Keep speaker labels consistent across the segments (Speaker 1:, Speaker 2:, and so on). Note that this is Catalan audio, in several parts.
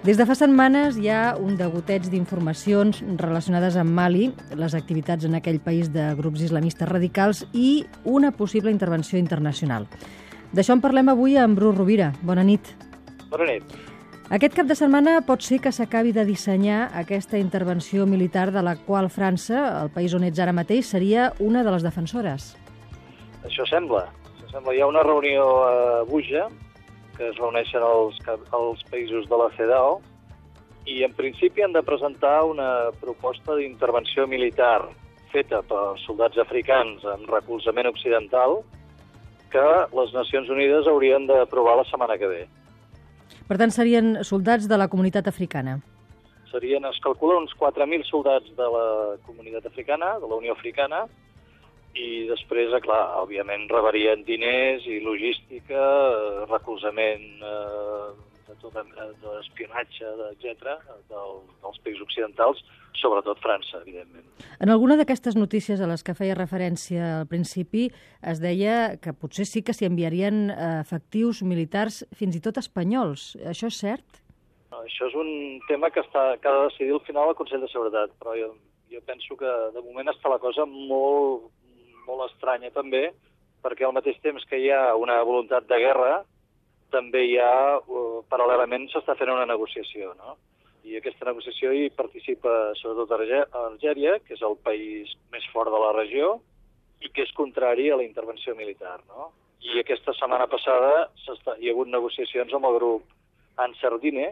Speaker 1: Des de fa setmanes hi ha un degoteig d'informacions relacionades amb Mali, les activitats en aquell país de grups islamistes radicals i una possible intervenció internacional. D'això en parlem avui amb Bru Rovira. Bona nit.
Speaker 2: Bona nit.
Speaker 1: Aquest cap de setmana pot ser que s'acabi de dissenyar aquesta intervenció militar de la qual França, el país on ets ara mateix, seria una de les defensores.
Speaker 2: Això sembla. Això sembla. Hi ha una reunió a Buja que es reuneixen els, els països de la CEDAW i en principi han de presentar una proposta d'intervenció militar feta per soldats africans amb recolzament occidental que les Nacions Unides haurien d'aprovar la setmana que ve.
Speaker 1: Per tant, serien soldats de la comunitat africana?
Speaker 2: Serien, es calcula, uns 4.000 soldats de la comunitat africana, de la Unió Africana, i després, eh, clar, òbviament rebarien diners i logística, eh, recolzament eh, de tot d'espionatge, etc., del, dels països occidentals, sobretot França, evidentment.
Speaker 1: En alguna d'aquestes notícies a les que feia referència al principi es deia que potser sí que s'hi enviarien efectius militars fins i tot espanyols. Això és cert?
Speaker 2: No, això és un tema que, està, que ha de decidir al final el Consell de Seguretat, però jo, jo penso que de moment està la cosa molt, molt estranya també, perquè al mateix temps que hi ha una voluntat de guerra, també hi ha, uh, paral·lelament, s'està fent una negociació, no? I aquesta negociació hi participa sobretot Algèria, que és el país més fort de la regió, i que és contrari a la intervenció militar, no? I aquesta setmana passada hi ha hagut negociacions amb el grup Ansar Dine,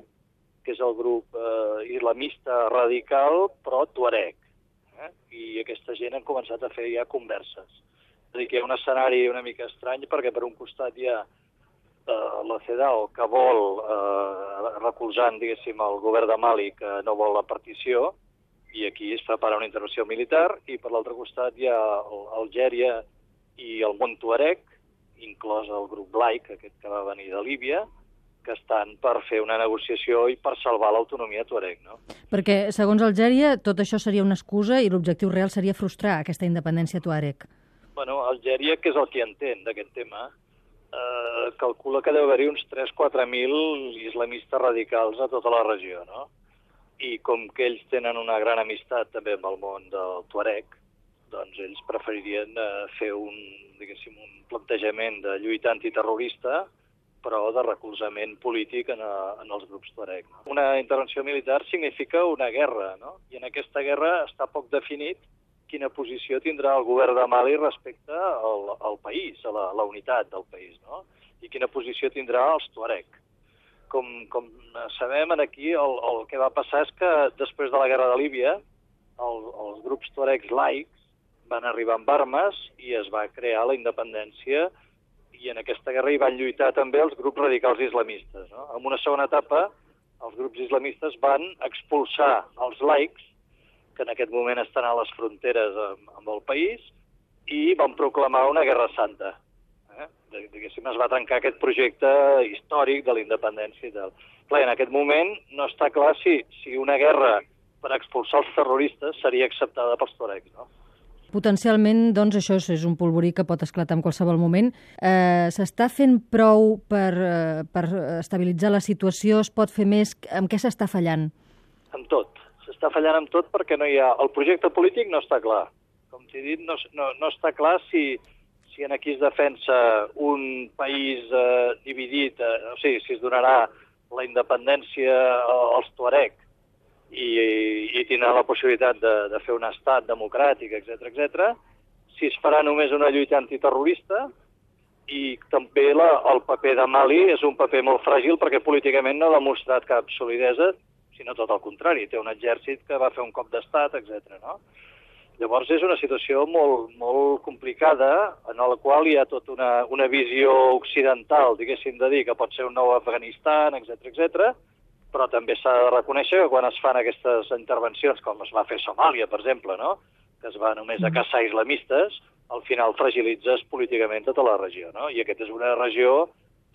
Speaker 2: que és el grup eh, islamista radical però tuareg, eh? i aquesta gent han començat a fer ja converses. És a dir, que hi ha un escenari una mica estrany perquè per un costat hi ha la CEDAW que vol, eh, recolzant, diguéssim, el govern de Mali que no vol la partició, i aquí es prepara una intervenció militar, i per l'altre costat hi ha Algèria i el món Tuareg, inclòs el grup laic, aquest que va venir de Líbia, que estan per fer una negociació i per salvar l'autonomia tuareg. No?
Speaker 1: Perquè, segons Algèria, tot això seria una excusa i l'objectiu real seria frustrar aquesta independència tuareg.
Speaker 2: Bueno, Algèria, que és el que entén d'aquest tema, eh, calcula que deu haver-hi uns 3-4.000 islamistes radicals a tota la regió, no? I com que ells tenen una gran amistat també amb el món del tuareg, doncs ells preferirien eh, fer un, diguéssim, un plantejament de lluita antiterrorista però de recolzament polític en, a, en els grups Tuareg. No? Una intervenció militar significa una guerra, no? i en aquesta guerra està poc definit quina posició tindrà el govern de Mali respecte al, al país, a la, la unitat del país, no? i quina posició tindrà els Tuareg. Com, com sabem, aquí el, el que va passar és que després de la guerra de Líbia, el, els grups tuaregs laics van arribar amb armes i es va crear la independència i en aquesta guerra hi van lluitar també els grups radicals islamistes. No? En una segona etapa, els grups islamistes van expulsar els laics, que en aquest moment estan a les fronteres amb, amb el país, i van proclamar una guerra santa. Eh? Diguéssim, es va trencar aquest projecte històric de la independència i tal. Clar, en aquest moment no està clar si, si una guerra per expulsar els terroristes seria acceptada pels tuaregs, no?
Speaker 1: Potencialment, doncs, això és un polvorí que pot esclatar en qualsevol moment. Eh, S'està fent prou per, eh, per estabilitzar la situació? Es pot fer més? Amb què s'està fallant?
Speaker 2: Amb tot. S'està fallant amb tot perquè no hi ha... El projecte polític no està clar. Com t'he dit, no, no, no està clar si, si en aquí es defensa un país eh, dividit, eh, o sigui, si es donarà la independència als Tuareg i, i tindrà la possibilitat de, de fer un estat democràtic, etc etc. si es farà només una lluita antiterrorista i també la, el paper de Mali és un paper molt fràgil perquè políticament no ha demostrat cap solidesa, sinó tot el contrari, té un exèrcit que va fer un cop d'estat, etc. No? Llavors és una situació molt, molt complicada en la qual hi ha tota una, una visió occidental, diguéssim de dir, que pot ser un nou Afganistan, etc etc però també s'ha de reconèixer que quan es fan aquestes intervencions, com es va fer Somàlia, per exemple, no? que es va només a caçar islamistes, al final fragilitzes políticament tota la regió. No? I aquesta és una regió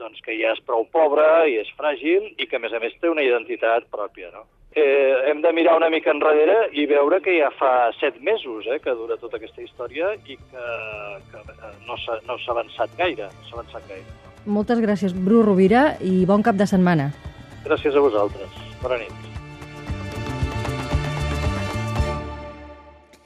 Speaker 2: doncs, que ja és prou pobra i és fràgil i que, a més a més, té una identitat pròpia. No? eh, hem de mirar una mica enrere i veure que ja fa set mesos eh, que dura tota aquesta història i que, que eh, no s'ha no avançat gaire. No s'ha avançat gaire.
Speaker 1: Moltes gràcies, Bru Rovira, i bon cap de setmana.
Speaker 2: Gràcies a vosaltres. Bona nit.